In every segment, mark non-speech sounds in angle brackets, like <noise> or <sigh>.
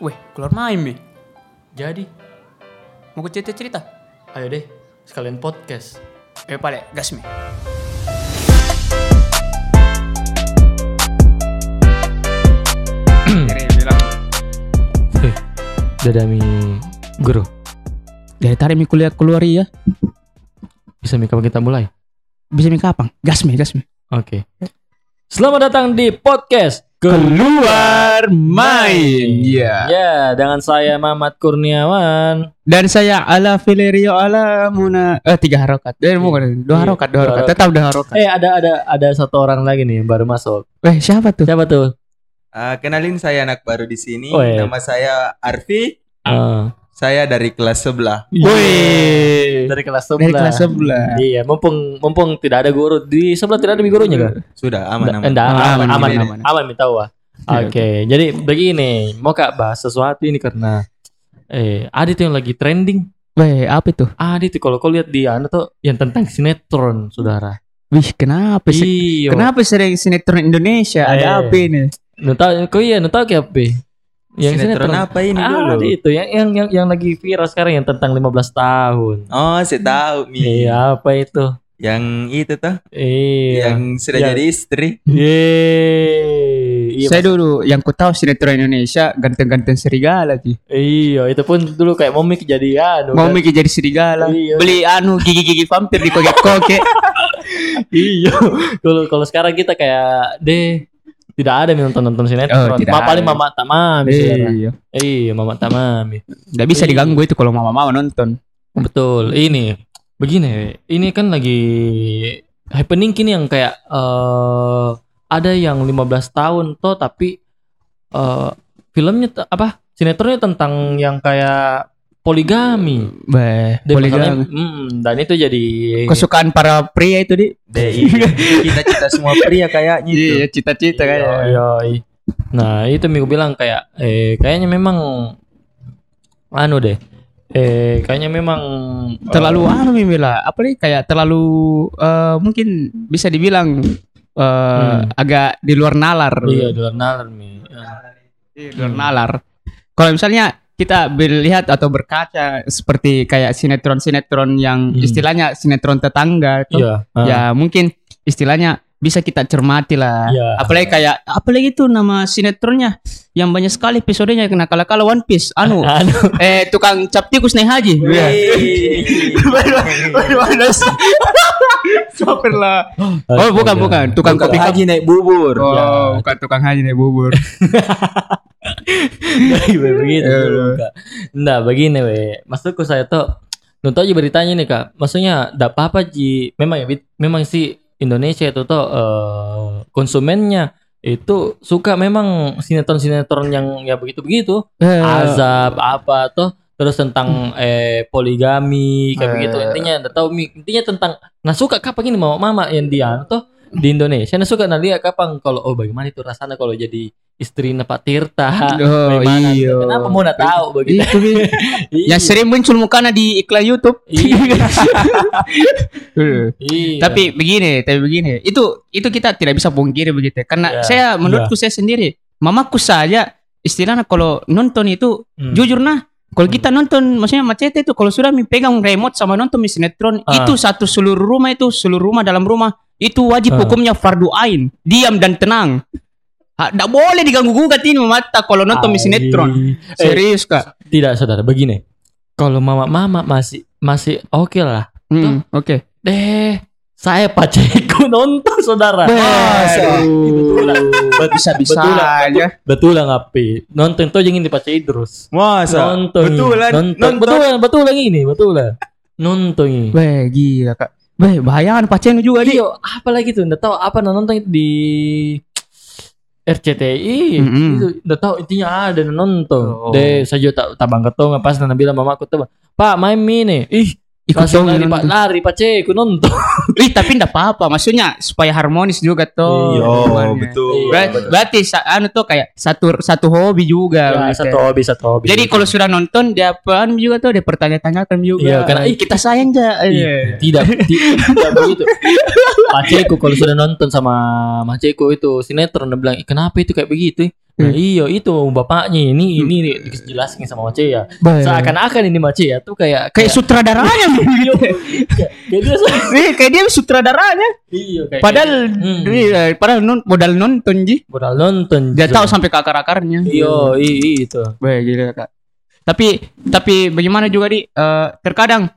Weh, keluar main mi. Jadi, Mau ke cerita-cerita? ayo deh, sekalian podcast. Eh, pale, gas mi. Eh, dadami guru. Dari tadi mi kuliah keluar ya. Bisa mi kapan kita mulai? Bisa mi kapan? Gas mi, gas mi. Oke. Selamat datang di podcast Keluar main. Iya. Ya, dengan saya Mamat Kurniawan. Dan saya ala Valerio ala Muna. Eh, tiga harokat. Eh, bukan. Dua Iya, harokat, dua dua harokat. Tetap dua harokat. Eh, ada ada ada satu orang lagi nih yang baru masuk. Weh, siapa tuh? Siapa tuh? Ah, kenalin saya anak baru di sini. Oh, iya. Nama saya Arfi. Ah. Saya dari kelas sebelah. Woi. Dari kelas Dari sebelah. kelas sebelah. Iya, mumpung mumpung tidak ada guru di sebelah tidak ada gurunya kan? Sudah aman aman. Enggak, Aman, aman, aman, aman, aman, aman. aman, minta wah. Oke, Oke, jadi begini, mau kak bahas sesuatu ini karena eh Adit yang lagi trending. Weh, apa itu? Adit kalau kau lihat dia anu tuh yang tentang sinetron, saudara. Wih, kenapa sih? Iya. Kenapa sering sinetron Indonesia? Eh. Ada apa ini? Tahu kau iya, nu tahu kayak apa? Yang Sinetron apa ini ah, dulu? itu yang, yang yang yang lagi viral sekarang yang tentang 15 tahun. Oh, saya tahu Mi. Iya, apa itu? Yang itu tuh, Iya. yang sudah Yang- jadi istri. Yeay. Iya, saya dulu yang ku tahu sinetron Indonesia ganteng-ganteng serigala sih. Iya, itu pun dulu kayak momik jadi anu. Mau kan. jadi serigala. Iya. Beli anu gigi-gigi vampir di kokek-kokek. <laughs> iya. Kalau kalau sekarang kita kayak deh tidak ada nonton nonton sinetron. Oh, Ma- paling mama tak mami. saudara. iya. Iya, mama tak mami. Nggak bisa Iya. diganggu itu kalau mama mau nonton. Betul. Ini begini, ini kan lagi happening kini yang kayak eh ada yang 15 tahun toh tapi eh filmnya apa? Sinetronnya tentang yang kayak poligami. Beh, poligami. masalahnya- mm, dan itu jadi Kesukaan para pria itu di. Deh, kita-kita semua pria kayaknya itu. Iya, cita-cita Iya, kayak. iya, iya. Nah, itu Minggu bilang kayak eh kayaknya memang anu deh. Eh kayaknya memang Terlalu anu Mimila, apalagi kayak terlalu eh, mungkin bisa dibilang eh, agak di luar nalar. Iya, di luar nalar Mi. Di luar nalar. Kalau misalnya kita melihat atau berkaca seperti kayak sinetron-sinetron yang Hmm. istilahnya sinetron tetangga tuh, Iya. ah. ya mungkin istilahnya bisa kita cermati lah. Iya. Apalagi kayak apalagi itu nama sinetronnya yang banyak sekali episodenya kena kala kala One Piece. Anu, <laughs> Anu. eh tukang cap tikus naik haji. Iya. <laughs> Sopir lah. Oh, bukan bukan, tukang kopi haji naik bubur. Oh, Ya. bukan tukang haji naik bubur. <laughs> Begitu Iya, iya. Kak. Nah, begini we. Maksudku saya tuh Nonton aja beritanya nih kak, maksudnya tidak apa-apa ji, memang ya, memang si Indonesia itu tuh eh, konsumennya itu suka memang sinetron-sinetron yang ya begitu-begitu, Eh, azab apa tuh, terus tentang eh poligami kayak Eh. begitu. Intinya, tahu intinya tentang, nah suka kapan ini mama? Mama yang dia tuh di Indonesia, nah suka nah lihat kapan kalau oh bagaimana itu rasanya kalau jadi istri Pak Tirta, Oh, iya. kenapa mau nak tahu begitu? Itu. <laughs> Iya. yang sering muncul mukanya di iklan YouTube. Iya. Eh. <laughs> Iya. Tapi begini, tapi begini. Itu itu kita tidak bisa pungkiri begitu. Karena Ya, saya menurutku saya sendiri, mamaku saja istilahnya kalau nonton itu Hmm. jujur nah kalau kita nonton maksudnya macet itu kalau sudah pegang remote sama nonton sinetron Ah. itu satu seluruh rumah itu seluruh rumah dalam rumah itu wajib Ah. hukumnya fardu ain diam dan tenang tidak boleh diganggu gugat ini mata kalau nonton Ai. sinetron serius kak tidak saudara begini. Kalau mama-mama masih masih oke lah. Hmm, oke Deh, saya pacarku <laughs> nonton saudara. Betul. bisa bisa Betul. aja Betul lah ngapi. Nonton tuh jangan dipacai terus. Masa? Nonton. Betulan, Nonton. nonton. Betul lah, betul lah ini, betul lah. Nonton ini. Weh gila kak Weh bahaya kan pacen juga di Iya, apa lagi tuh? Nggak tahu apa nonton di RCTI Mm-mm. itu udah tahu intinya ada nonton Oh. deh saya juga tak bangga tuh pas nana bilang mamaku tuh pak main mini ih ikut langsung dong lari pak nonton. lari pak cek nonton <laughs> Ih tapi enggak apa-apa maksudnya supaya harmonis juga tuh. Iya. Oh, hubungannya. betul. Iya. Ber- berarti sa- anu tuh kayak satu satu hobi juga. ya, gitu. satu hobi satu hobi Jadi kalau sudah nonton dia apaan juga tuh dia pertanya-tanyakan juga. Iya, karena- ih kita sayang ja. Ih, Iya. tidak ti- tidak begitu <laughs> Paceku kalau sudah nonton sama Maceku itu sinetron dia bilang "Ih, kenapa itu kayak begitu Nah, iya itu bapaknya ini ini dijelasin sama Mace ya. Seakan-akan ini Mace ya tuh kayak kayak sutradaranya <laughs> iya, kayak, kayak dia <laughs> Iya, kayak dia sutradaranya. iya kayak Padahal Hmm. iya, padahal non, modal nonton ji. modal nonton. Dia tahu sampai ke akar-akarnya. Iya, iya itu. Baik gila kak. Tapi tapi bagaimana juga di eh, terkadang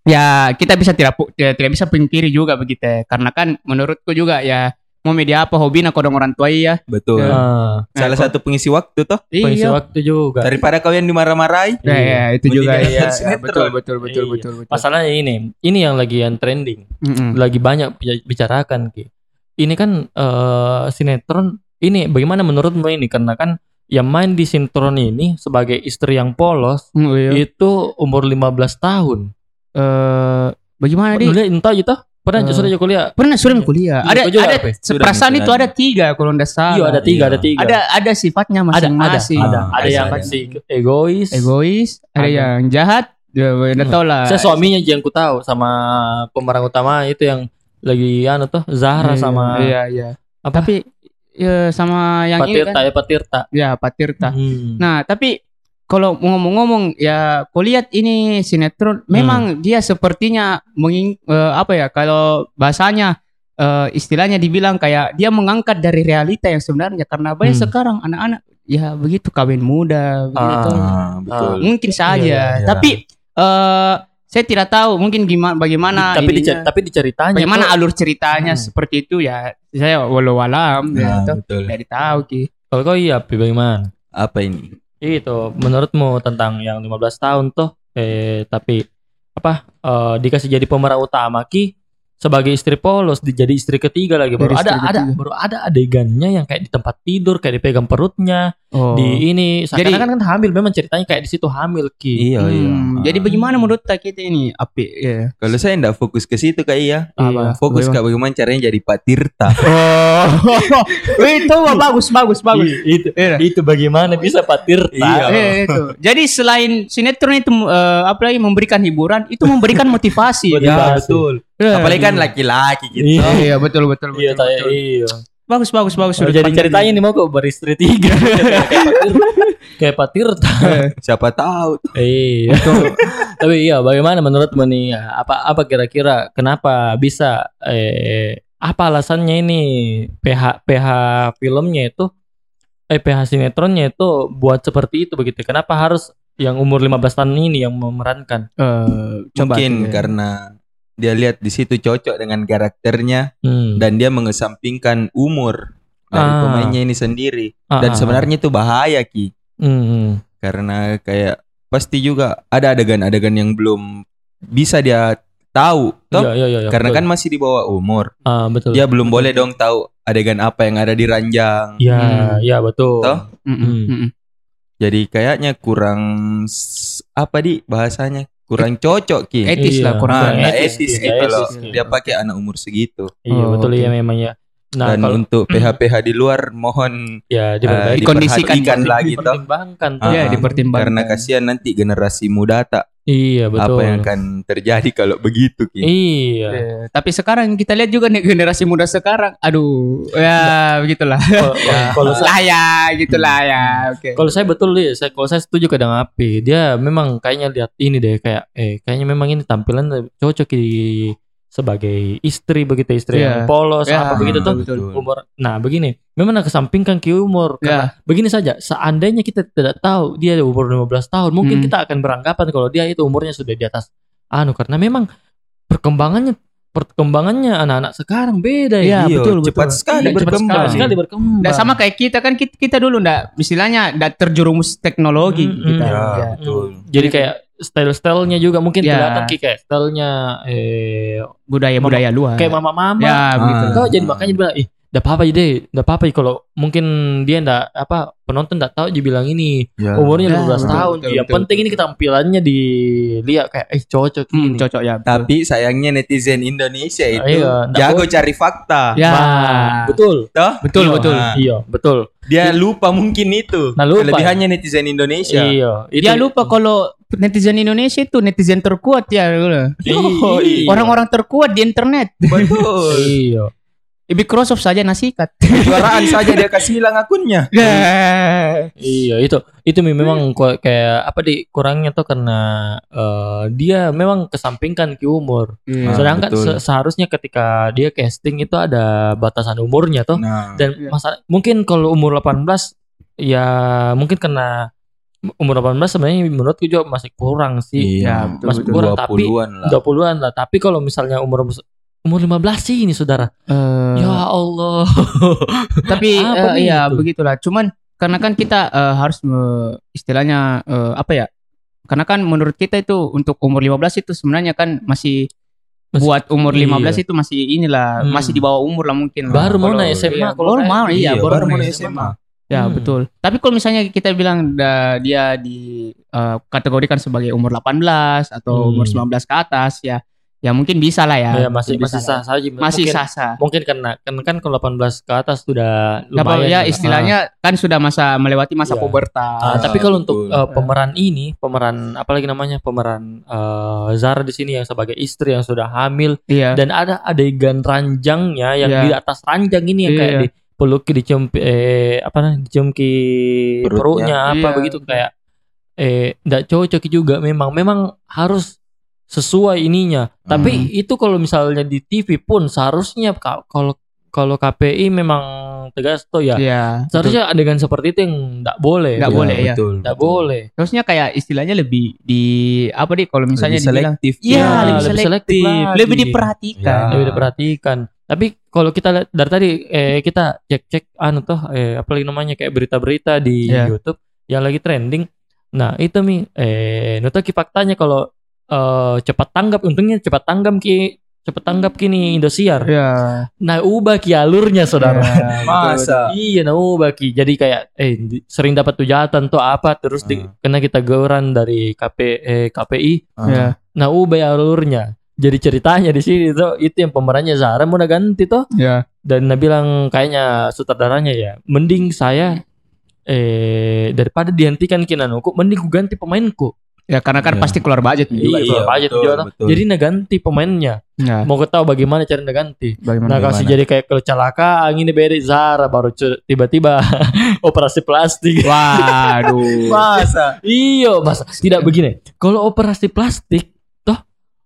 ya kita bisa tidak tidak, tidak bisa pungkiri juga begitu ya. Karena kan menurutku juga ya mau media apa hobi nak kodong orang tua ya. Betul. Ah, Salah satu pengisi waktu toh. pengisi Iya. waktu juga. Daripada kalian dimarah-marahi. Ya, ya, itu juga jangan ya. nonton sinetron. Betul betul betul Iya. betul betul. Masalahnya ini, ini yang lagi yang trending, Mm-mm. lagi banyak bica- bicarakan ki. Ini kan eh, sinetron ini bagaimana menurutmu ini karena kan yang main di sinetron ini sebagai istri yang polos Mm, iya. itu umur 15 tahun. Eh, bagaimana di? Entah gitu. Pernah Eh, sudah kuliah. Pernah sudah kuliah. Iya, Ada juga ada ya? Perasaan itu ada tiga kalau tidak salah. Iya ada tiga, Iya. ada tiga. Ada ada sifatnya ada, ada, masing-masing. ada, Ah, ada ada, yang ada. si egois. Egois, ada, Ada. yang jahat. Ya, Hmm. tau lah. Saya suaminya aja yang ku tahu sama pemeran utama itu yang lagi anu tuh Zahra Iya, sama Iya, iya. apa? Tapi ya sama yang ini Patirta kan. ya Patirta. Ya, Patirta. Hmm. Nah, tapi kalau ngomong-ngomong ya kulihat ini sinetron Hmm. memang dia sepertinya menging eh, apa ya kalau bahasanya eh, istilahnya dibilang kayak dia mengangkat dari realita yang sebenarnya karena banyak Hmm. sekarang anak-anak ya begitu kawin muda begitu. Ah, betul. Mungkin saja. Iya, iya, iya. Tapi eh saya tidak tahu mungkin gimana bagaimana tapi ininya. dicer- tapi diceritanya bagaimana tuh, alur ceritanya Hmm. seperti itu ya saya walau alam ya, itu. betul. dari tahu ki. kalau kau iya bagaimana? Apa ini? Itu menurutmu tentang yang 15 tahun tuh eh tapi apa eh, dikasih jadi pemeran utama ki sebagai istri polos di- jadi istri ketiga lagi baru Jadi ada istri ada ketiga. baru ada adegannya yang kayak di tempat tidur kayak dipegang perutnya Oh. di ini Jadi- seakan-akan kan hamil memang ceritanya kayak di situ hamil ki Iya, iya. Hmm, Jadi Ah. bagaimana menurut kita ini api ya. Kalau saya enggak fokus ke situ kak iya. Apa? Fokus ke bagaimana caranya jadi Pak Tirta. <laughs> Oh. <laughs> itu bagus bagus bagus. I- itu Iya. itu bagaimana bisa patirta Iya. Eh, itu. Jadi selain sinetron itu eh, apa lagi memberikan hiburan, itu memberikan motivasi. Motivasi. Ya betul. Ya. Apalagi kan laki-laki gitu. Iya. Iya betul betul iya betul. saya betul. iya Bagus bagus bagus Sudah sudut jadi ceritanya nih mau kok beristri tiga kayak patirta <laughs> Siapa tahu. iya <laughs> tapi iya bagaimana menurutmu nih apa apa kira-kira kenapa bisa eh apa alasannya ini PH PH filmnya itu eh PH sinetronnya itu buat seperti itu begitu kenapa harus yang umur 15 tahun ini yang memerankan Eh, coba Mungkin ya. karena dia lihat di situ cocok dengan karakternya hmm. dan dia mengesampingkan umur dari Ah. pemainnya ini sendiri. Ah, Dan ah, sebenarnya itu bahaya ki. hmm, hmm. karena kayak pasti juga ada adegan-adegan yang belum bisa dia tahu toh Iya, iya, iya, iya, karena betul. kan masih di bawah umur ah, betul dia belum boleh dong tahu adegan apa yang ada di ranjang Iya, Hmm. iya betul. Toh? Mm-mm, Hmm. mm-mm. jadi kayaknya kurang apa di bahasanya kurang cocok ki Etis Iya. lah kurang Ah, nggak etis, etis iya, gitu etis, loh dia pakai anak umur segitu Iya, Oh, betul oke. ya memang ya. Nah, dan kalau untuk PH-PH di luar mohon ya eh, diperbaiki Dikondisikan. diperhatikan lagi toh dipertimbangkan tuh. Iya, dipertimbangkan. karena kasihan nanti generasi muda tak Iya, betul. apa yang akan terjadi kalau begitu ki Iya. Eh, tapi sekarang kita lihat juga nih generasi muda sekarang, aduh, ya begitulah. Kalau- Kalau <laughs> saya lah ya, gitulah ya. Oke. kalau saya betul nih, saya kalau saya setuju kadang api. Dia memang kayaknya lihat ini deh kayak eh kayaknya memang ini tampilan cocok di sebagai istri begitu istri Iya. yang polos Ya, apa begitu tuh betul. umur. Nah, begini, memang nak kesampingkan ke umur karena begini saja, seandainya kita tidak tahu dia umur 15 tahun, mungkin Hmm. kita akan beranggapan kalau dia itu umurnya sudah di atas anu karena memang perkembangannya perkembangannya anak-anak sekarang beda ya. Iya, betul, cepat betul. sekali Iya, cepat berkembang Cepat sekali berkembang. Nggak sama kayak kita kan kita, kita dulu ndak istilahnya ndak terjerumus teknologi Mm, kita. ya, Ya. betul Jadi kayak style-stylenya juga mungkin Ya. kelihatan kayak stylenya eh Budaya-budaya luar. kayak mama-mama. Ya, begitu. Ah. Kau jadi makanya dia bilang, ih, enggak apa-apa deh, enggak apa-apa kalau mungkin dia enggak apa penonton enggak tahu dia bilang ini Ya. umurnya Ya, 15 betul, tahun. betul, yang betul, penting betul. ini tampilannya dilihat kayak eh cocok Hmm, ini. cocok ya. betul. Tapi sayangnya netizen Indonesia itu Iya, jago boleh. cari fakta. Ya. Nah, betul. Toh? Betul, Iya. betul. Nah, Iya, betul. Dia lupa mungkin itu. Nah, lupa. Kelebihannya netizen Indonesia. Iya, itu. Dia lupa kalau netizen Indonesia itu netizen terkuat ya. gitu. Oh, iya. Orang-orang terkuat di internet. Betul. Iya. Microsoft saja nasikat. <laughs> Juaraan saja dia kasih hilang akunnya. Iya itu itu memang kok kayak apa di kurangnya tuh karena eh, dia memang kesampingkan ke umur. Ah, Sedangkan betul. se- seharusnya ketika dia casting itu ada batasan umurnya tuh. Nah, Dan Iya. masa mungkin kalau umur 18 ya mungkin karena umur 18 sebenarnya menurutku juga masih kurang sih. iya, betul, masih betul. kurang tapi 20-an lah. 20-an lah. Tapi kalau misalnya umur umur 15 sih ini saudara. Eh, Ya Allah. <laughs> tapi <laughs> nih iya itu? begitulah. Cuman karena kan kita eh, harus me- istilahnya eh, apa ya? Karena kan menurut kita itu untuk umur 15 itu sebenarnya kan masih Masih- buat umur iya. 15 itu masih inilah Hmm. masih di bawah umur lah mungkin. lah. Baru mau naik SMA iya, kalau baru mau iya, Iya, baru, baru mau mulai SMA. SMA. Ya Hmm. betul. Tapi kalau misalnya kita bilang da- dia di eh, kategorikan sebagai umur 18 atau Hmm. umur 19 ke atas ya, ya mungkin bisa lah ya. Ya, masih Bisa masih sah saja. Masih Mungkin- sah-sah. Mungkin karena kan kan kalau 18 ke atas sudah Ya, lumayan. ya lah. istilahnya kan sudah masa melewati masa Iya. pubertas. Ah, Ah, tapi kalau untuk eh, pemeran ini, pemeran apalagi namanya pemeran eh, Zara di sini yang sebagai istri yang sudah hamil Iya. dan ada adegan ranjangnya yang Iya. di atas ranjang ini yang kayak Iya. dipeluk dicium eh apa namanya dicium ke Perutnya. perutnya apa Iya. begitu kayak eh tidak cocok juga memang memang harus sesuai ininya. Tapi Hmm. itu kalau misalnya di TV pun seharusnya ka- kalau kalau KPI memang tegas tuh ya. Iya. Seharusnya adegan seperti itu yang tidak boleh. Nggak Iya, boleh, ya. betul, Tidak betul. boleh. Terusnya kayak istilahnya lebih di apa nih kalau misalnya Lebih dibilang selektif. Iya, Ya, lebih lebih selektif, selektif lagi. lebih diperhatikan. Ya. Lebih diperhatikan. Tapi kalau kita lihat dari tadi eh kita cek-cek anu tuh eh apalagi namanya kayak berita-berita di Iya. YouTube yang lagi trending. Nah, itu mi eh ki faktanya kalau eh cepat tanggap untungnya cepat tanggap ki cepat tanggap kini Indosiar. Iya. Nah, ubah ki alurnya saudara. Iya, <laughs> Masa? Iya, nah ubah ki. Jadi kayak eh di- sering dapat tujatan tuh apa terus di, Ah. kena kita gauran dari KP eh, KPI. Ah. Iya. Nah, ubah alurnya. Jadi ceritanya di sini tuh itu yang pemerannya Zara mau ganti tuh Iya. dan Nah bilang kayaknya sutradaranya ya mending saya eh daripada dihentikan kinanuku mending ku ganti pemainku Ya karena kan Iya. pasti keluar budget juga. Iya, itu. keluar budget betul, juga, betul. jadi nah ganti pemainnya Iya. mau kau tahu bagaimana cara ganti Bagaimana? nah kasih jadi kayak kecelakaan ini beri Zara baru tiba-tiba <laughs> operasi plastik Waduh. <laughs> Masa? iyo mas tidak begini kalau operasi plastik toh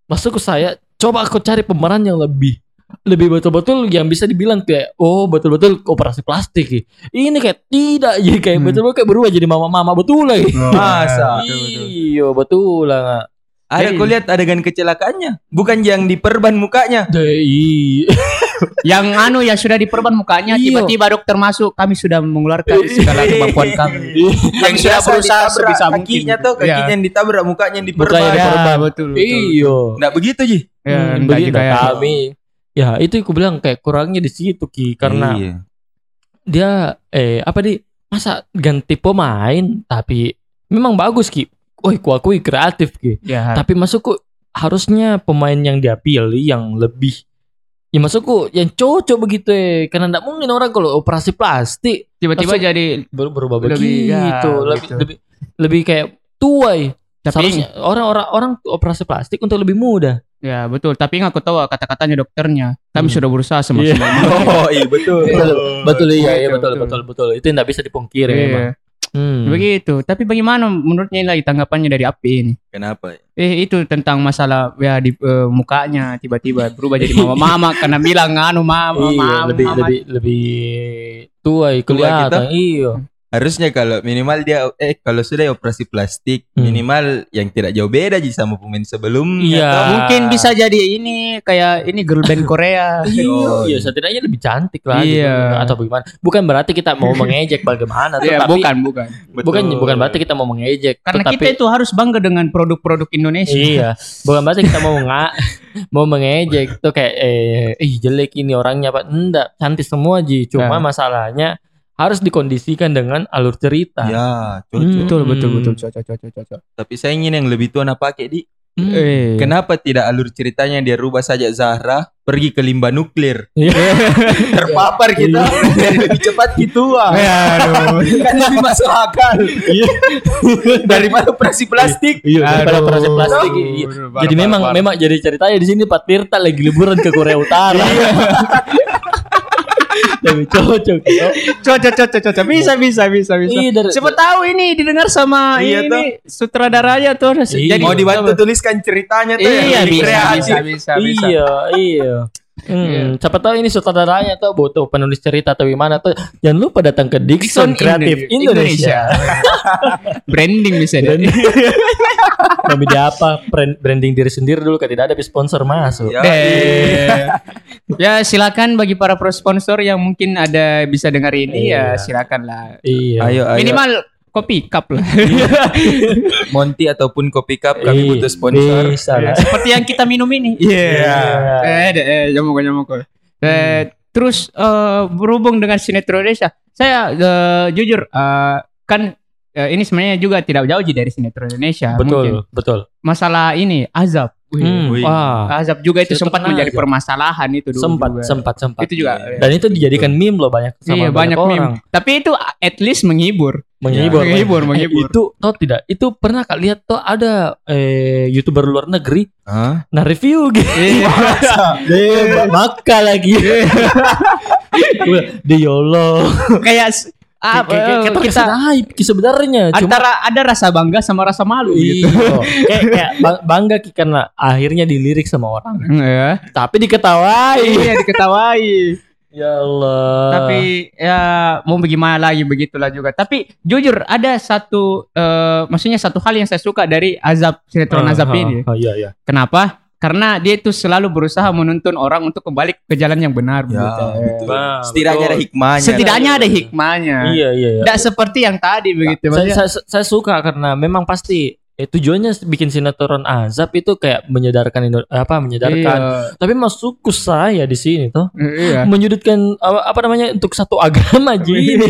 masuk ke saya coba aku cari pemeran yang lebih lebih betul-betul yang bisa dibilang kayak oh betul-betul operasi plastik ini kayak tidak jadi kayak Hmm. betul-betul kayak berubah jadi mama-mama betul lagi Masa? iyo betul lah Ada kau lihat adegan kecelakaannya, bukan yang diperban mukanya. Dei. <laughs> Yang anu ya sudah diperban mukanya Iya. tiba-tiba dokter masuk kami sudah mengeluarkan <laughs> segala kemampuan kami. Yang sudah biasa berusaha ditabrak sebisa mungkin. kakinya tuh, kakinya Iya. yang ditabrak, mukanya yang Mukanya diperban. diperban. betul. iyo Nggak begitu Ji? Ya, Hmm, begitu ya. kami ya itu aku bilang kayak kurangnya di situ ki karena Iya. dia eh apa di masa ganti pemain tapi memang bagus ki Woi, ku akui kreatif ki. Ya, Tapi masukku harusnya pemain yang dia pilih yang lebih ya masukku yang cocok begitu eh karena tidak mungkin orang kalau operasi plastik tiba-tiba jadi ber- berubah Lebih, begitu ya, lebih, gitu. lebih lebih kayak tua eh. tapi orang-orang orang operasi plastik untuk lebih mudah. Ya betul tapi nggak aku tahu kata-katanya dokternya kami Hmm. sudah berusaha semaksimal <laughs> Oh iya betul. betul iya, iya Betul, betul, betul. betul betul itu tidak bisa dipungkiri Iya. memang. Hmm. begitu tapi bagaimana menurutnya lagi tanggapannya dari api ini Kenapa? eh itu tentang masalah ya di eh, mukanya tiba-tiba berubah jadi mama-mama <laughs> karena bilang anu mama Iya, mama lebih mama. lebih lebih tua Tua kelihatan. Iya. Harusnya kalau minimal dia eh kalau sudah operasi plastik Hmm. minimal yang tidak jauh beda Ji sama pemain sebelumnya. Iya. mungkin bisa jadi ini kayak ini girl band <laughs> Korea Iya, Oh, iya, setidaknya lebih cantik lah gitu. Iya. atau bagaimana. Bukan berarti kita mau <laughs> mengejek bagaimana, Iya, tetapi bukan bukan bukan bukan berarti kita mau mengejek, karena tetapi kita itu harus bangga dengan produk-produk Indonesia Iya, bukan berarti kita mau <laughs> nga, mau mengejek tuh kayak eh ih jelek ini orangnya Pak. Enggak, cantik semua Ji. Cuma Ya. masalahnya harus dikondisikan dengan alur cerita. Ya, Hmm. cocok. betul betul betul cocok cocok cocok Tapi saya ingin yang lebih tua nak pakai di. Hmm. eh Kenapa tidak alur ceritanya dia rubah saja Zahra pergi ke limbah nuklir? Iya. <laughs> Terpapar kita <laughs> <laughs> biar lebih cepat gitu ah. aduh kan lebih masuk akal. Daripada operasi plastik. Iya, daripada Aduh. operasi plastik. Aduh, Iya. Jadi memang memang jadi ceritanya di sini Pak Tirta lagi liburan ke Korea Utara. Lebih cocok. Cocok cocok cocok. Bisa bisa bisa bisa. Iya, Siapa tahu ini didengar sama Iya, ini sutradaranya tuh. Iya. Mau dibantu tuliskan ceritanya tuh Iya yang bisa, bisa bisa bisa. Iya, iya. Hmm, siapa tahu ini sutradaranya tuh butuh penulis cerita atau gimana tuh. Jangan lupa datang ke Dixon Dixon Kreatif Indo- Indonesia. <laughs> Branding bisa deh. Kami di apa? Brand- Branding diri sendiri dulu kan tidak ada sponsor masuk. Ya, ya silakan bagi para pro sponsor yang mungkin ada bisa dengar ini ya Iya. silakan lah. Iya. Ayo, ayo. Minimal kopi cup lah. <laughs> Monty ataupun Kopi Cup kami Iya, butuh sponsor. Bisa lah. Seperti yang kita minum ini. Iya. Eh, deh, eh, jamuk jamuk. Eh, terus eh, berhubung dengan sinetron Indonesia, saya eh, jujur eh, kan eh, ini sebenarnya juga tidak jauh dari sinetron Indonesia. Betul, mungkin. betul. Masalah ini azab. Wih, Hmm, wih. wah. Azab juga itu sempat menjadi azab. permasalahan itu dulu. Sempat, juga. sempat, sempat. Itu juga. Dan itu dijadikan meme loh banyak sama iya banyak orang. meme. Tapi itu at least menghibur. Menghibur. Menghibur, Eh, menghibur. itu tau tidak? Itu pernah kak lihat tuh ada eh youtuber luar negeri Hah? nah review gitu. Iya. <laughs> Maka lagi. <laughs> Dia ya Allah. Kayak ah, Kayak- kayak- kayak eh, kita Ki, sebenarnya. Cuma antara ada rasa bangga sama rasa malu gitu. Iya. <laughs> kayak, kayak <laughs> bang- bangga karena akhirnya dilirik sama orang. Iya. Tapi diketawai. Iya diketawai. <laughs> ya Allah. Tapi ya mau bagaimana lagi begitulah juga. Tapi jujur ada satu eh, maksudnya satu hal yang saya suka dari azab sinetron Ah, azab ah, ini. ah, iya iya. Kenapa? Karena dia itu selalu berusaha menuntun orang untuk kembali ke jalan yang benar. Ya, begitu. betul. Nah, Setidaknya betul. ada hikmahnya. Setidaknya ada hikmahnya. Iya iya iya. Tidak seperti yang tadi begitu. saya, saya, saya suka karena memang pasti eh, tujuannya bikin sinetron azab itu kayak menyadarkan Indo- apa menyadarkan Iya. tapi masukku saya di sini tuh Iya. menyudutkan apa, apa namanya untuk satu agama <laughs> aja ini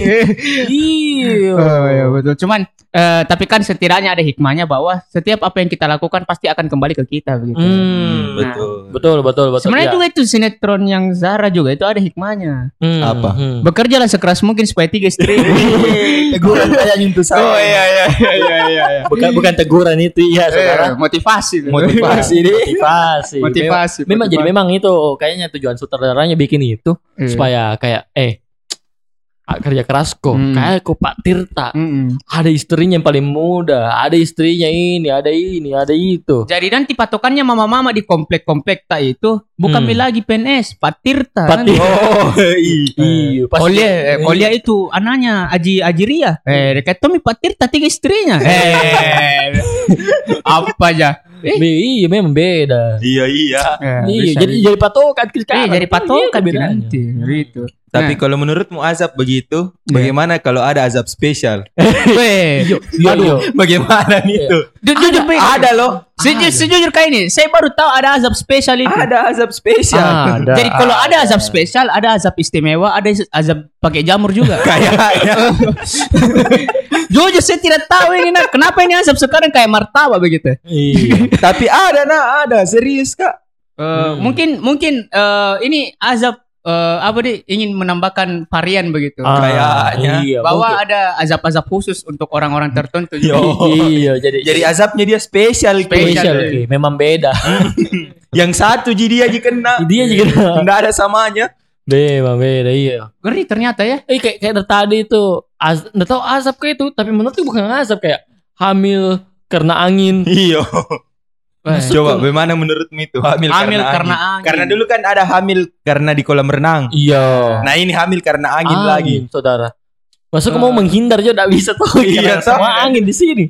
iya Oh iya betul. Cuman eh, tapi kan setidaknya ada hikmahnya bahwa setiap apa yang kita lakukan pasti akan kembali ke kita begitu. Hmm, Betul. betul betul betul Sebenarnya ya. juga itu sinetron yang Zara juga itu ada hikmahnya. Hmm, Apa? hmm. Bekerjalah sekeras mungkin supaya tiga istri. <laughs> Teguran kayak nyentuh saya. oh iya iya iya iya. iya. bukan bukan teguran itu ya saudara Eh, motivasi. Motivasi nih. motivasi Motivasi. memang, memang jadi motivasi. memang itu kayaknya tujuan sutradaranya bikin itu Iya. supaya kayak eh kerja keras kok Hmm. kayak kok Pak Tirta Mm-mm. ada istrinya yang paling muda, ada istrinya ini, ada ini, ada itu. Jadi nanti patokannya mama-mama di komplek-komplek tak itu bukan Hmm. lagi PNS, Pak Tirta. Pak kan? Tirta. Oh, <laughs> iya. Iya, Kolia, eh, Kolia itu anaknya Aji Ajiria. Eh, dekat Tommy Pak Tirta tiga istrinya. <laughs> Eh, apa aja? Eh, Be- iya memang beda. Iya, iya. eh, iya, bisa, jadi bisa. jadi patokan Iya, sekarang. jadi patokan Iya, nanti gitu. Tapi Nah. kalau menurutmu azab begitu, bagaimana kalau ada azab spesial? <laughs> Weh, Iya, iya, iya. Bagaimana nih tuh? ju- jujur Pe. Ada loh. Sejujur, sejujur kayak ini, saya baru tahu ada azab spesial itu. Ada azab spesial. Ada. Jadi kalau ada azab spesial, ada azab istimewa, ada azab pakai jamur juga. <laughs> Kayaknya. <laughs> Jujur saya tidak tahu ini nak. Kenapa ini azab sekarang kayak martabak begitu? Iya. Tapi ada nah, ada serius kak. Eh, Mungkin mungkin eh, ini azab eh, apa deh ingin menambahkan varian begitu. Ah, Kayaknya. Iya, bahwa mungkin. ada azab-azab khusus untuk orang-orang tertentu. Yo. iya, jadi Jadi azabnya dia spesial. Spesial. spesial, Ki. memang beda. <laughs> Yang satu jadi dia aja kena. Dia juga Nggak ada samanya. memang beda, iya. Ngeri ternyata ya. Eh kayak kayak dari tadi itu, az, nggak tahu azab kayak itu, tapi menurutku bukan azab kayak hamil karena angin. Iya. Wah, Coba bagaimana menurutmu itu hamil, Hamil karena, karena angin. angin. Karena dulu kan ada hamil karena di kolam renang. Iya. Nah ini hamil karena angin, lagi. saudara. Masuk Eh. mau menghindar juga tidak bisa tuh. Iya, karena semua angin di sini.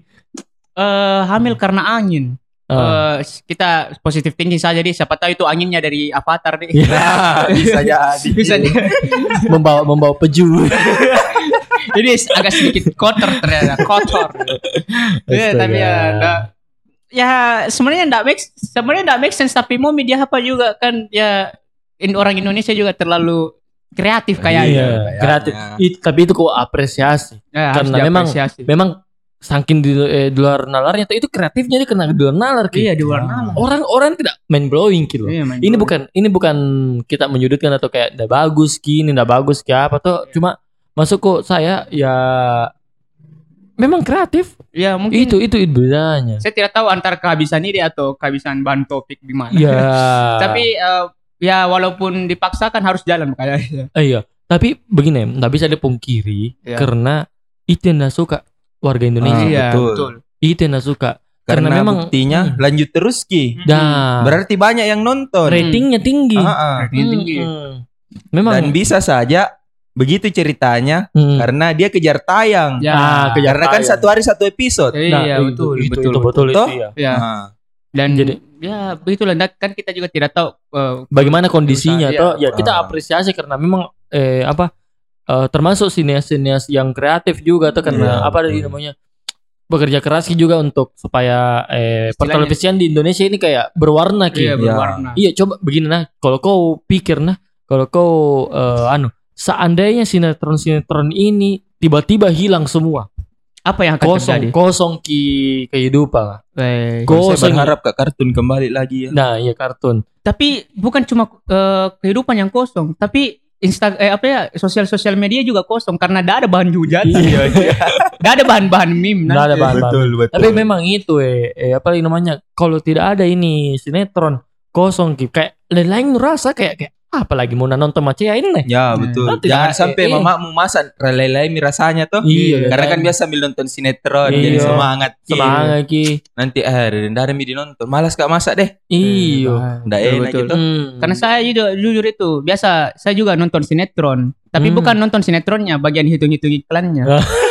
Eh, hamil karena angin. Ah. Eh, kita positif tinggi saja deh. Siapa tahu itu anginnya dari Avatar deh. Iya. Nah, bisa jadi. Bisa deh. membawa membawa peju. Ini agak sedikit kotor ternyata, kotor. Ya, Astaga. tapi ya, ya sebenarnya enggak make sebenarnya enggak make sense tapi mau media apa juga kan ya in, orang Indonesia juga terlalu kreatif kayaknya. Iya, kayaknya. kreatif. It- tapi itu kok apresiasi. Ya, Karena memang-. Memang saking di, eh, di luar nalarnya itu kreatifnya dia kena di luar nalar Ki. Iya, di luar nalar. Orang-orang tidak main blowing gitu. Iya, main Ini bukan ini bukan kita menyudutkan atau kayak ndak bagus kini ndak bagus kayak apa tuh cuma masuk kok saya ya memang kreatif ya mungkin itu itu itu bedanya saya tidak tahu antara kehabisan ide atau kehabisan bahan topik di mana. ya <laughs> Tapi eh, ya walaupun dipaksakan harus jalan kayaknya. Eh, iya Tapi begini, nggak bisa dipungkiri Ya. karena itu yang nggak suka warga Indonesia. Ah, iya, betul. betul. Itu yang nggak suka. Karena, Karena memang buktinya Hmm. lanjut terus ki. Nah, Berarti banyak yang nonton. ratingnya tinggi. Ah, ah. Rating tinggi. Hmm. Memang Dan bisa saja begitu ceritanya Hmm. karena dia kejar tayang. Ya. Ah, kejar Karena kan tayang. satu hari satu episode. Iya, itu, betul, itu, betul, itu, betul, itu, Toh? ya. Ya. Ah. Dan Jadi- ya begitulah Dan kan kita juga tidak tahu eh, Bagaimana kondisinya Iya. toh? Ya kita Ah. apresiasi karena memang eh apa eh, termasuk sinias-sinias yang kreatif juga tuh karena Iya, apa tadi betul. namanya bekerja keras juga untuk supaya eh pertelevisian di Indonesia ini kayak berwarna ki. iya, Iya. berwarna. Iya coba begini nah kalau kau pikir nah kalau kau eh, anu seandainya sinetron-sinetron ini tiba-tiba hilang semua Apa yang akan kosong terjadi? kosong ki kehidupan Eh, Ko- Saya Kosong. berharap ke kartun kembali lagi ya. nah iya kartun tapi bukan cuma eh, kehidupan yang kosong, tapi Insta eh, apa ya sosial-sosial media juga kosong karena tidak ada bahan hujat, iya <laughs> tidak ada bahan-bahan meme. Nggak ada nanti. bahan- Betul, betul. tapi memang itu eh, eh apa lagi namanya kalau tidak ada ini sinetron kosong ki kayak lain-lain rasa kayak kayak apalagi mau nonton Macea ini nih Ya betul. Nanti Jangan sampai eh, eh. mamamu masak relai-relai rasanya tuh. Iya, Karena kan. kan biasa sambil nonton sinetron Iya. jadi semangat. Ki. semangat ki Nanti eh ada mi nonton. Malas gak masak deh. iya Nggak Betul, enak gitu. Hmm. Karena saya juga jujur itu biasa saya juga nonton sinetron, tapi Hmm. bukan nonton sinetronnya, bagian hitung-hitung iklannya. <laughs>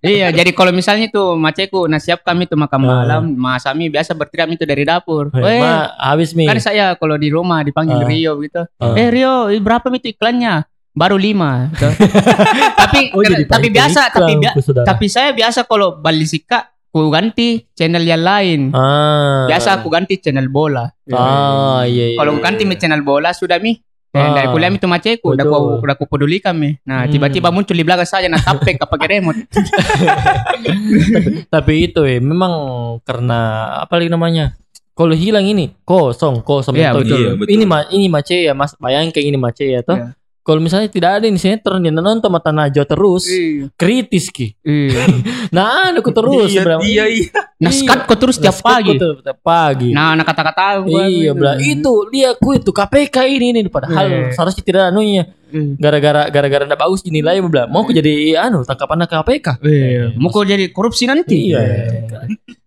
Iya, jadi kalau misalnya tuh maceku, nah siap kami tuh makan Ah. malam, Mas Ami biasa berteriak itu dari dapur. Eh, Weh, Ma, habis mi kan saya kalau di rumah dipanggil Ah. Rio gitu. Ah. Eh Rio, berapa itu iklannya? Baru lima. gitu. <laughs> tapi Oh, jadi tapi biasa, tapi iklan, bia- ku, saudara. tapi saya biasa kalau balisika ku ganti channel yang lain. ah. Biasa aku ganti channel bola. ah iya, iya Kalau iya. ganti mi channel bola sudah mi. Eh, Ah. dari kuliah itu maceku, udah aku udah aku pedulikan mi. Nah, Hmm. tiba-tiba muncul di belakang saya nah tapek apa pakai remote. <laughs> tapi itu eh memang karena apa lagi namanya kalau hilang ini kosong kosong Iya, betul. betul. Iya, betul. ini ma ini mace ya mas bayangkan ini mace ya toh Iya. Kalau misalnya tidak ada ini sinetron yang nonton mata najwa terus Iya. kritis ki Iya. <laughs> nah ada ku terus Iya, bilang, iya, iya. Nah, skat kok terus tiap pagi. tiap pagi Nah, anak kata-kata gua iya bilang itu dia ku itu KPK ini ini padahal Iya. seharusnya tidak anunya Iya. gara-gara gara-gara ndak bagus dinilai bilang mau aku jadi anu tangkapan KPK Iya. Mau kau jadi korupsi nanti. iya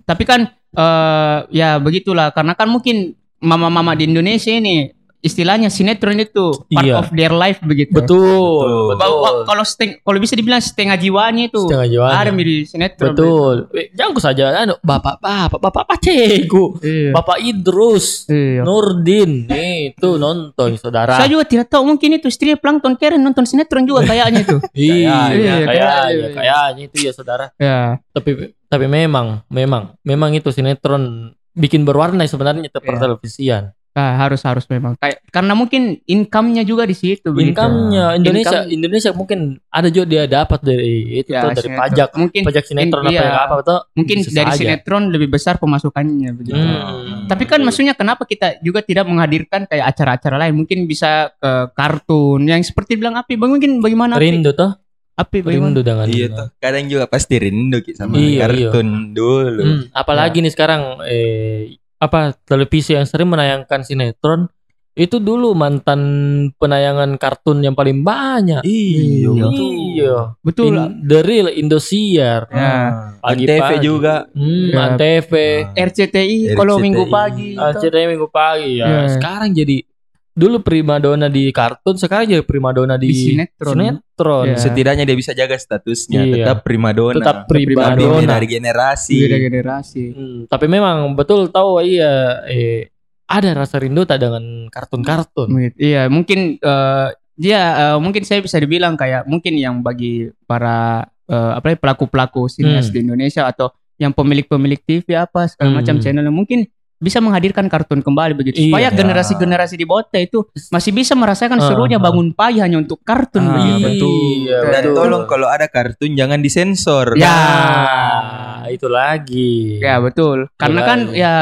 Tapi kan eh ya begitulah karena kan mungkin mama-mama di Indonesia ini istilahnya sinetron itu part Iya. of their life begitu. betul wa- Kalau seteng- kalau bisa dibilang setengah jiwanya itu Setengah jiwanya. ada di sinetron. Betul. Eh, Jangan saja anu bapak bapak bapak pacegu. Iya. Bapak Idrus, Iya. Nurdin, nih itu nonton saudara. Saya juga tidak tahu mungkin itu istri Plankton Karen nonton sinetron juga kayaknya itu. <laughs> Iya, Iya, kayaknya kayaknya. kayaknya itu ya saudara. ya. Tapi tapi memang memang memang itu sinetron bikin berwarna sebenarnya itu Iya. Pertelevisian. Ah, harus harus memang kayak karena mungkin income-nya juga di situ. Income-nya Indonesia Income- Indonesia mungkin ada juga dia dapat dari itu Ya, tuh dari sinetron. pajak Mungkin pajak sinetron in- apa iya. yang apa tuh mungkin dari saja. sinetron lebih besar pemasukannya begitu. Hmm. Tapi kan maksudnya kenapa kita juga tidak menghadirkan kayak acara-acara lain? Mungkin bisa ke kartun yang seperti bilang Api. Bang mungkin bagaimana Api? rindu tuh Api bagaimana? rindu dengan Iya tuh. Kadang juga pasti rindu Ki, sama Iya, kartun dulu. Hmm, apalagi nih sekarang eh apa televisi yang sering menayangkan sinetron itu dulu mantan penayangan kartun yang paling banyak. Iya, Iya. betul. Betul. In- the real Indosiar. Ya. Antv Pagi-pagi. juga. Hmm, Ya. Antv. RCTI kalau RCTI. minggu pagi. Ah, gitu. ceritanya minggu pagi ya. Ya. Sekarang jadi dulu primadona di kartun, sekarang jadi primadona di, Di sinetron. sinetron. Ya. Setidaknya dia bisa jaga statusnya Iya. tetap primadona. Tetap Tapi primadona. dari generasi. Beda generasi. Hmm, tapi memang betul tahu iya eh ada rasa rindu tak dengan kartun-kartun. Iya, mungkin dia eh, mungkin saya bisa dibilang kayak mungkin yang bagi para eh, apa ya, pelaku-pelaku sinias Hmm. di Indonesia atau yang pemilik-pemilik TV apa segala Hmm. macam channel mungkin bisa menghadirkan kartun kembali begitu Iya. supaya generasi-generasi di bawah itu masih bisa merasakan Ah, serunya bangun pagi hanya untuk kartun Ah, begitu. betul. Iya, Dan betul. tolong kalau ada kartun jangan disensor. Ya. Ah, itu lagi. Ya betul. Karena kan lagi. ya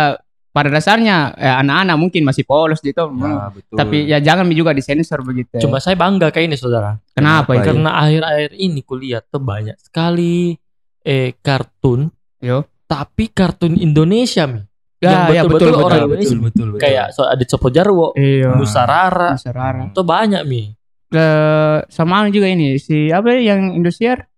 pada dasarnya ya, anak-anak mungkin masih polos gitu. Ah, betul. Tapi ya jangan juga disensor begitu. Cuma saya bangga kayak ini saudara. kenapa Kenapa itu? ya? Karena akhir-akhir ini kuliah tuh banyak sekali eh kartun. Yo. Tapi kartun Indonesia mi. Ya, ya betul-betul betul orang betul. Indonesia. betul, betul, betul. Kayak so, Adit Sopo Jarwo, Iya. Musarara, Musarara. itu banyak mi. eh, sama juga ini si apa ya yang Indosiar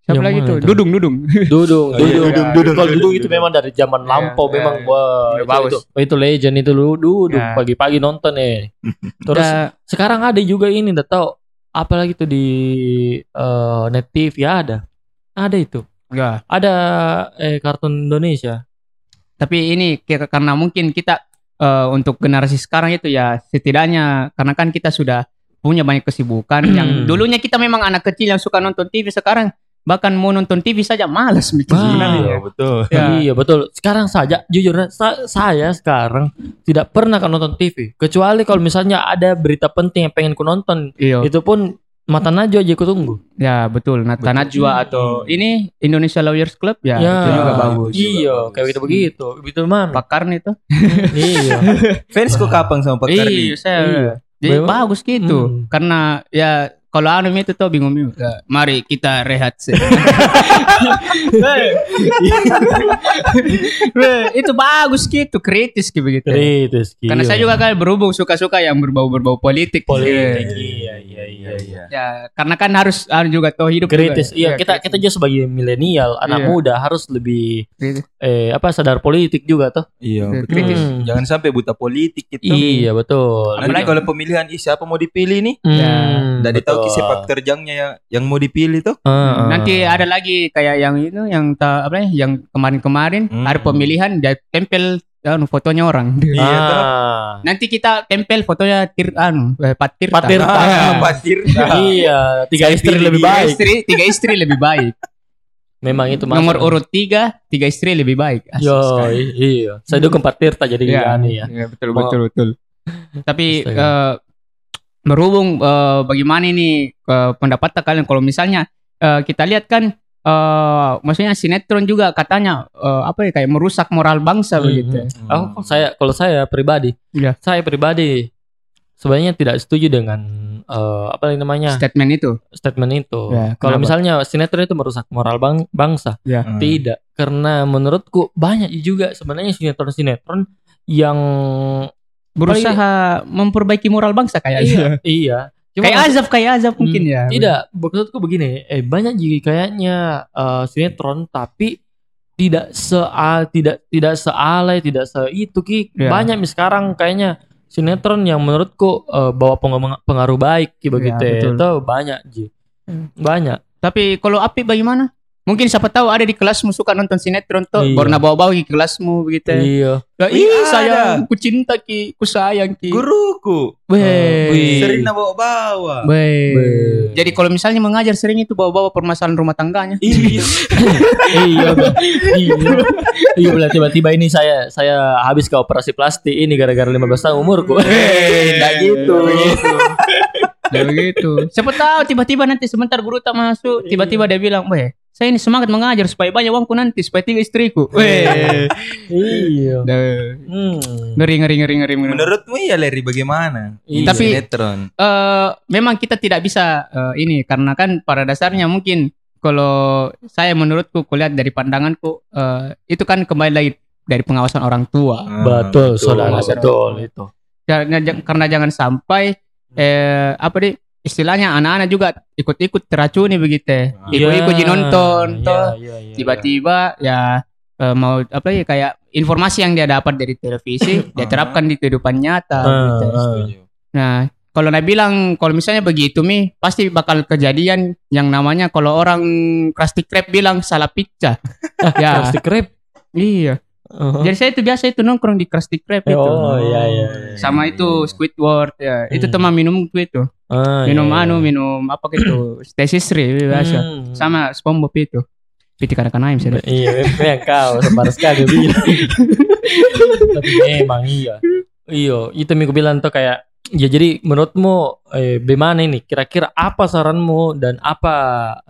siapa Yang lagi tuh itu? Dudung Dudung <laughs> Dudung, Oh, iya, dudung, iya, dudung. Kalau iya, dudung iya, itu iya. memang dari zaman lampau iya, memang iya. wah Udah itu, bagus. itu, itu legend itu lu dudung Ya. pagi-pagi nonton eh. <laughs> Terus sekarang ada juga ini udah tahu apalagi tuh di eh, net TV ada. Ada itu. enggak Ada eh kartun Indonesia. Tapi ini karena mungkin kita eh, untuk generasi sekarang itu ya setidaknya karena kan kita sudah punya banyak kesibukan yang dulunya kita memang anak kecil yang suka nonton TV sekarang bahkan mau nonton TV saja malas mikir Wah. sebenarnya Iya, betul. Ya. Iya betul. Sekarang saja jujur sa- saya sekarang tidak pernah kan nonton TV kecuali kalau misalnya ada berita penting yang pengen ku nonton iya itu pun mata najwa aja ku tunggu. ya betul Betul. Najwa atau ini Indonesia Lawyers Club ya, itu juga bagus Iya, kayak begitu begitu. Begitu mana? Pak Karni itu <laughs> iya. Fans kok kapang sama Pak Karni? iya saya Iya. jadi Memang- bagus gitu Hmm. karena ya kalau anu itu tuh bingung bingung Ya, mari kita rehat sih <laughs> itu bagus gitu kritis gitu begitu Kritis. karena saya juga kan berhubung suka-suka yang berbau-berbau politik politik. Iya. Iya, iya, iya, iya. ya karena kan harus anu juga tuh hidup Kritis. juga. Iya, Ya, kita kritis. kita juga sebagai milenial, anak Iya. muda harus lebih Kritis. eh apa sadar politik juga tuh. Iya, betul. Kritis. Hmm. Jangan sampai buta politik gitu. Iya, betul. Nanti Apalagi- kalau pemilihan ih, siapa mau dipilih nih? Hmm, Dari tahu ki sepak terjangnya yang yang mau dipilih tuh. Ah, ah. Nanti ada lagi kayak yang itu yang ta, apa ya yang kemarin-kemarin Hmm. ada pemilihan dia tempel anu fotonya orang. Iya. Ah. Nanti kita tempel fotonya tir anu eh, Pat Tirta. Pat Tirta. Ah, <laughs> Patir. Iya, tiga istri lebih baik. istri, tiga istri lebih baik. Memang itu Nomor masalah. urut tiga, tiga istri lebih baik. Asik Yo, iya. Saya dukung Pak Tirta jadi aneh ya. iya, betul betul betul. Tapi Astaga. Berhubung eh, bagaimana ini eh, pendapat kalian kalau misalnya eh, kita lihat kan eh, maksudnya sinetron juga katanya eh, apa ya kayak merusak moral bangsa Hmm, begitu. hmm. Aku saya kalau saya pribadi, Iya. saya pribadi sebenarnya tidak setuju dengan eh, apa yang namanya Statement itu. statement itu. Ya, Kalau misalnya sinetron itu merusak moral bang- bangsa, Ya. Hmm. tidak. Karena menurutku banyak juga sebenarnya sinetron-sinetron yang Berusaha memperbaiki moral bangsa kayak iya, iya. Cuma kayak azab kayak azab mungkin Hmm, ya. Tidak, maksudku begini, eh banyak juga kayaknya eh, sinetron tapi tidak se tidak tidak sealai, tidak se itu ki. Ya. Banyak nih sekarang kayaknya sinetron yang menurutku eh, bawa pengaruh, pengaruh baik ki begitu. Ya, betul. itu banyak ji. Hmm. Banyak. Tapi kalau api bagaimana? Mungkin siapa tahu ada di kelasmu suka nonton sinetron tuh, Iya. baru bawa-bawa ke kelasmu begitu. Iya. Ya, Iya, ih, sayang, ku cinta ki, ku sayang ki. Guruku. Weh. Wih. Sering na bawa-bawa. Weh. Jadi kalau misalnya mengajar sering itu bawa-bawa permasalahan rumah tangganya. Iya. <laughs> iya, iya. Iya, belah tiba-tiba ini saya saya habis ke operasi plastik ini gara-gara 15 tahun umurku. Eh, Enggak <laughs> gitu. Ya begitu. Siapa tahu tiba-tiba nanti sebentar guru tak masuk, tiba-tiba dia bilang, "Weh, saya ini semangat mengajar supaya banyak uangku nanti, supaya tiga istriku." Weh. <laughs> Iya. Dah. Hmm. Ngeri ngeri ngeri ngeri. Menurutmu ya Leri bagaimana? Iya. Tapi- eh memang kita tidak bisa eh, ini karena kan pada dasarnya mungkin kalau saya menurutku kulihat dari pandanganku eh, itu kan kembali lagi dari pengawasan orang tua. Ah, Betul, saudara, betul. betul itu. Karena, karena jangan sampai eh apa deh istilahnya anak-anak juga ikut-ikut teracuni begitu. Ikut-ikut Iya, nonton iya, toh iya, iya, tiba-tiba ya eh, mau apa ya kayak informasi yang dia dapat dari televisi <laughs> dia terapkan di kehidupan nyata Ah, gitu. ah. Nah, kalau Nabi bilang kalau misalnya begitu mi pasti bakal kejadian yang namanya kalau orang Krusty Krab bilang salah pizza. <laughs> ya, Plastik krep. iya. Oh. Jadi saya itu biasa itu nongkrong di Krusty Krab itu. Oh, iya, iya. Sama itu Squidward ya. Itu Hmm. teman minumku itu. Ah, Minum iya, anu, iya. minum apa gitu. <clears throat> Stasisri biasa. Hmm. Sama SpongeBob itu. Piti aim sih. Iya, memang kau sembar sekali bilang. Tapi memang iya. Iya, itu minggu bilang tuh kayak ya jadi menurutmu eh bagaimana ini? Kira-kira apa saranmu dan apa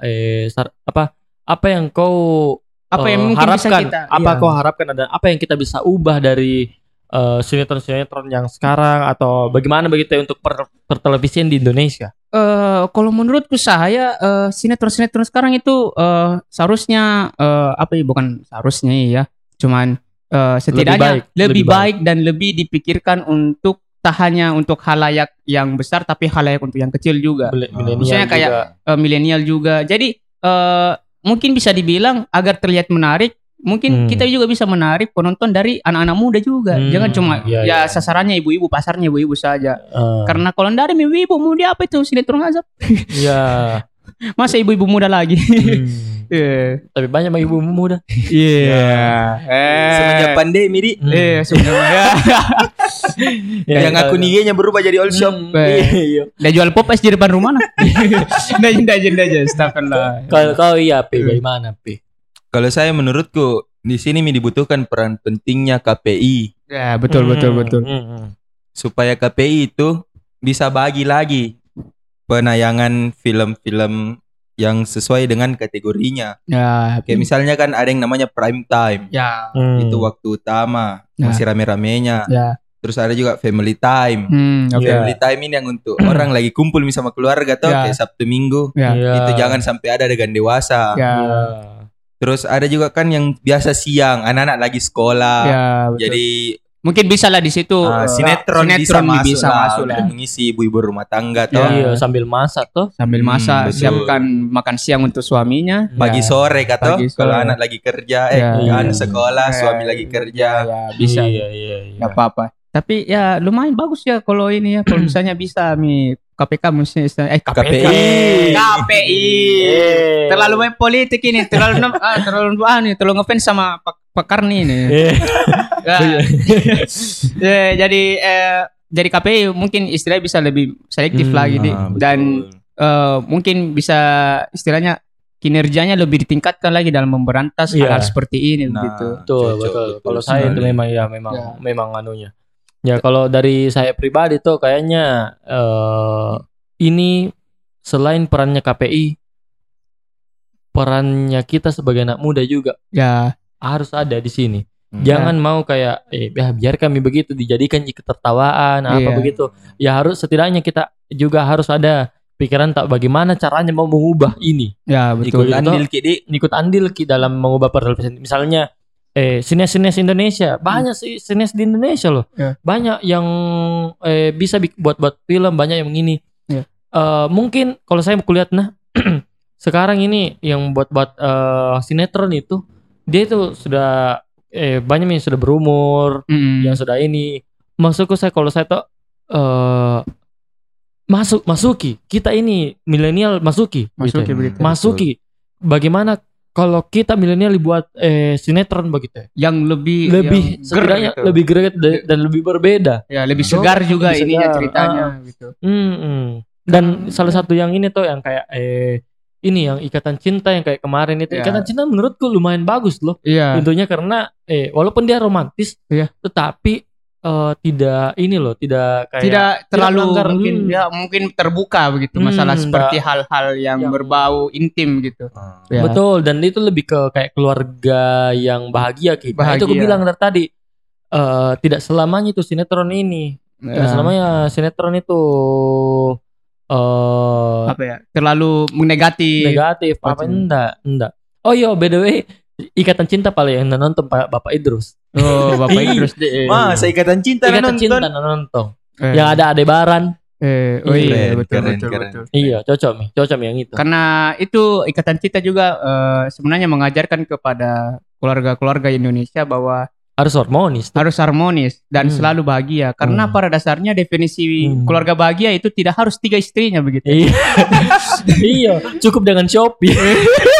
eh sar- apa apa yang kau Apa yang bisa harapkan? kita apa iya. kau harapkan dan apa yang kita bisa ubah dari eh, sinetron-sinetron yang sekarang atau bagaimana begitu ya untuk per, pertelevisian di Indonesia? Eh, kalau menurutku saya eh, sinetron-sinetron sekarang itu eh, seharusnya eh, apa ya bukan seharusnya ya cuman eh, setidaknya baik, lebih, lebih baik, dan lebih dipikirkan untuk tak hanya untuk halayak yang besar tapi halayak untuk yang kecil juga. Beli- milenial Maksudnya kayak juga. Eh, milenial juga. Jadi eh mungkin bisa dibilang agar terlihat menarik, mungkin Hmm. kita juga bisa menarik penonton dari anak-anak muda juga. Hmm, Jangan cuma iya, ya iya. sasarannya ibu-ibu, pasarnya ibu-ibu saja. Eh, Karena kalau dari ibu-ibu mau dia apa itu sinetron azab? ya Masa ibu-ibu muda lagi? hmm. Iya. tapi banyak bagi ibu muda Iya. Eh. Semenjak pandemi di Hmm. Eh, sebenarnya. Ya, yang akun IG-nya berubah jadi all shop. Hmm, iya. Udah jual pop es di depan rumah nah. Nggak aja, astagfirullah. kalau kau iya pi bagaimana pi Kalau saya menurutku di sini mi dibutuhkan peran pentingnya KPI Ya, betul betul Hmm, betul. hmm, hmm. supaya KPI itu bisa bagi lagi penayangan film-film yang sesuai dengan kategorinya. Ya, Kayak misalnya kan ada yang namanya prime time. ya, Hmm. Itu waktu utama, Nah. masih rame-ramenya. ya. Terus ada juga family time. Hmm, oke. Iya. Family time ini yang untuk <clears throat> orang lagi kumpul sama keluarga tuh Ya. kayak Sabtu Minggu. Ya. Iya. Itu jangan sampai ada adegan dewasa. Ya. Iya. Terus ada juga kan yang biasa siang, anak-anak lagi sekolah. Ya, betul. Jadi mungkin bisa lah di situ eh, sinetron, bisa sinetron masuk, bisa lah, masuk lah. untuk mengisi ibu-ibu rumah tangga Ya. toh. Iya, sambil masak tuh. sambil Hmm, masak betul. siapkan makan siang untuk suaminya Pagi Ya. sore kata kalau anak lagi kerja, eh Ya. kan Iya. sekolah, Ya, suami lagi kerja. ya bisa Iya, iya, iya. nggak apa-apa tapi ya lumayan bagus ya kalau ini ya kalau <clears throat> misalnya bisa mi KPK mesti eh KPI KPI. KPI Eh. terlalu main politik ini terlalu ah, terlalu ah nih terlalu ngefans sama Pak Pakar nih nih Eh. Ya. Ya, <laughs> jadi eh, jadi KPI mungkin istilahnya bisa lebih selektif Hmm, lagi nih Ah, dan eh, mungkin bisa istilahnya kinerjanya lebih ditingkatkan lagi dalam memberantas Iya. hal-hal seperti ini Nah, begitu. Betul, betul. betul Kalau saya itu memang ya memang Ya. memang anunya. Ya kalau dari saya pribadi tuh kayaknya eh ini selain perannya KPI perannya kita sebagai anak muda juga Ya, harus ada di sini. Hmm. Jangan mau kayak eh ya, biar kami begitu dijadikan ketertawaan apa Iya. begitu. Ya harus setidaknya kita juga harus ada pikiran tak bagaimana caranya mau mengubah ini. ya betul. Ikut- andil kidi ikut andil ki dalam mengubah representasi. Misalnya eh sinias-sinias Indonesia, banyak sih sinias di Indonesia loh. Ya. Banyak yang eh, bisa bik- buat-buat film, banyak yang ini. Ya. Eh, mungkin kalau saya kulihat nah <clears throat> sekarang ini yang buat-buat eh, sinetron itu dia itu sudah eh banyak yang sudah berumur, Mm. yang sudah ini. Maksudku saya kalau saya tuh eh masuk masuki kita ini milenial masuki Masuki gitu. Masuki. Bagaimana kalau kita milenial dibuat eh, sinetron begitu? yang lebih Lebih yang setidaknya gitu. lebih greget da- dan lebih berbeda. ya lebih segar juga Lebih ininya segar, ceritanya gitu. Hmm, hmm. Dan salah satu yang ini tuh yang kayak eh ini yang ikatan cinta yang kayak kemarin itu Ya. ikatan cinta menurutku lumayan bagus loh. Iya. Tentunya karena eh walaupun dia romantis, Iya. tetapi eh, tidak ini loh, tidak kayak Tidak terlalu melanggar, mungkin hmm. ya mungkin terbuka begitu Hmm, masalah seperti hal-hal yang, yang- berbau intim gitu. Ah. Ya. Betul dan itu lebih ke kayak keluarga yang bahagia gitu. Nah, itu Bahagia. bilang dari tadi eh, tidak selamanya itu sinetron ini. Tidak Ya. selamanya sinetron itu eh apa ya? Terlalu negatif. negatif apa Betul. enggak enggak. Oh iya by the way Ikatan Cinta paling yang nonton Pak Bapak Idrus. Oh, <laughs> Bapak. Idrus deh. Masa ikatan cinta Ikatan nonton? Cinta nonton. Eh, Yang ada Adebaran. eh, oh iya, Keren, betul keren, betul keren. betul. Iya, cocok nih. Cocok yang itu. Karena itu ikatan cinta juga eh, sebenarnya mengajarkan kepada keluarga-keluarga Indonesia bahwa Harus harmonis. harus harmonis dan Hmm. selalu bahagia. Karena Hmm. pada dasarnya definisi Hmm. keluarga bahagia itu tidak harus tiga istrinya begitu. Iya. <laughs> iya, cukup dengan Shopee. <laughs>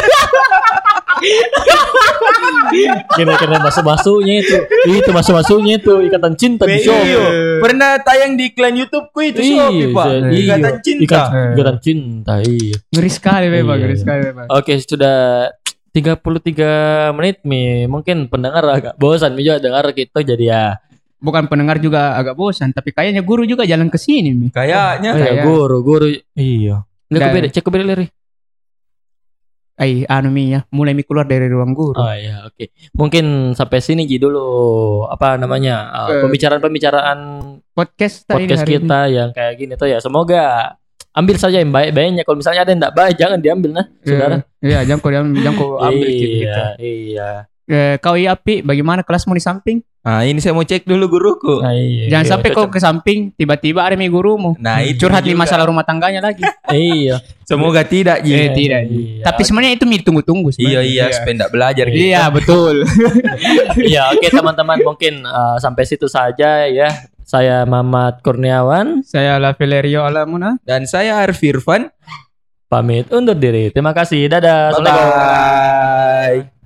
Kira-kira masuk-masuknya itu. Itu masuk-masuknya itu ikatan cinta di Iya. Shopee. Pernah tayang di iklan YouTube ku itu Shopee, Pak. jadi- Ikatan iya. cinta. Ikat- ikatan cinta, iya. Ngeri sekali memang, Iya, ngeri iya. sekali memang. Oke, sudah 33 menit Mi. Mungkin pendengar agak bosan Mi juga dengar kita jadi ya. Bukan pendengar juga agak bosan, tapi kayaknya guru juga jalan ke sini. Mi. Kayaknya. Oh, iya, Kayak- guru, guru. Iya. Nggak Dan- kebeda, cek kebeda Leri. Ay, anu Mi ya, mulai Mi keluar dari ruang guru. Oh iya, oke. Mungkin sampai sini Ji dulu apa namanya? uh, pembicaraan-pembicaraan Podcast kita ini podcast hari ini. kita yang kayak gini tuh ya. Semoga ambil saja yang baik-baiknya. Kalau misalnya ada yang enggak baik jangan diambil nah, saudara. Iya, jangan kau jangan kau ambil gitu. iya, iya. Eh, kau iya Api, bagaimana kelasmu di samping? Ah, ini saya mau cek dulu guruku. Nah, iya, Jangan iya, sampai kau ke samping tiba-tiba ada mi gurumu. Nah, itu Curhat di masalah rumah tangganya lagi. <laughs> Iya. Semoga tidak, Ji. Eh, tidak. Iya. Tapi sebenarnya itu mi tunggu-tunggu Iya, sebenarnya. iya, supaya nggak belajar gitu. Iya, betul. <laughs> Iya, oke teman-teman mungkin uh, sampai situ saja ya. Saya Mamat Kurniawan Saya La Valerio Alamuna. Dan saya Arif Irfan. pamit undur diri. Terima kasih. Dadah. Assalamualaikum. Bye-bye.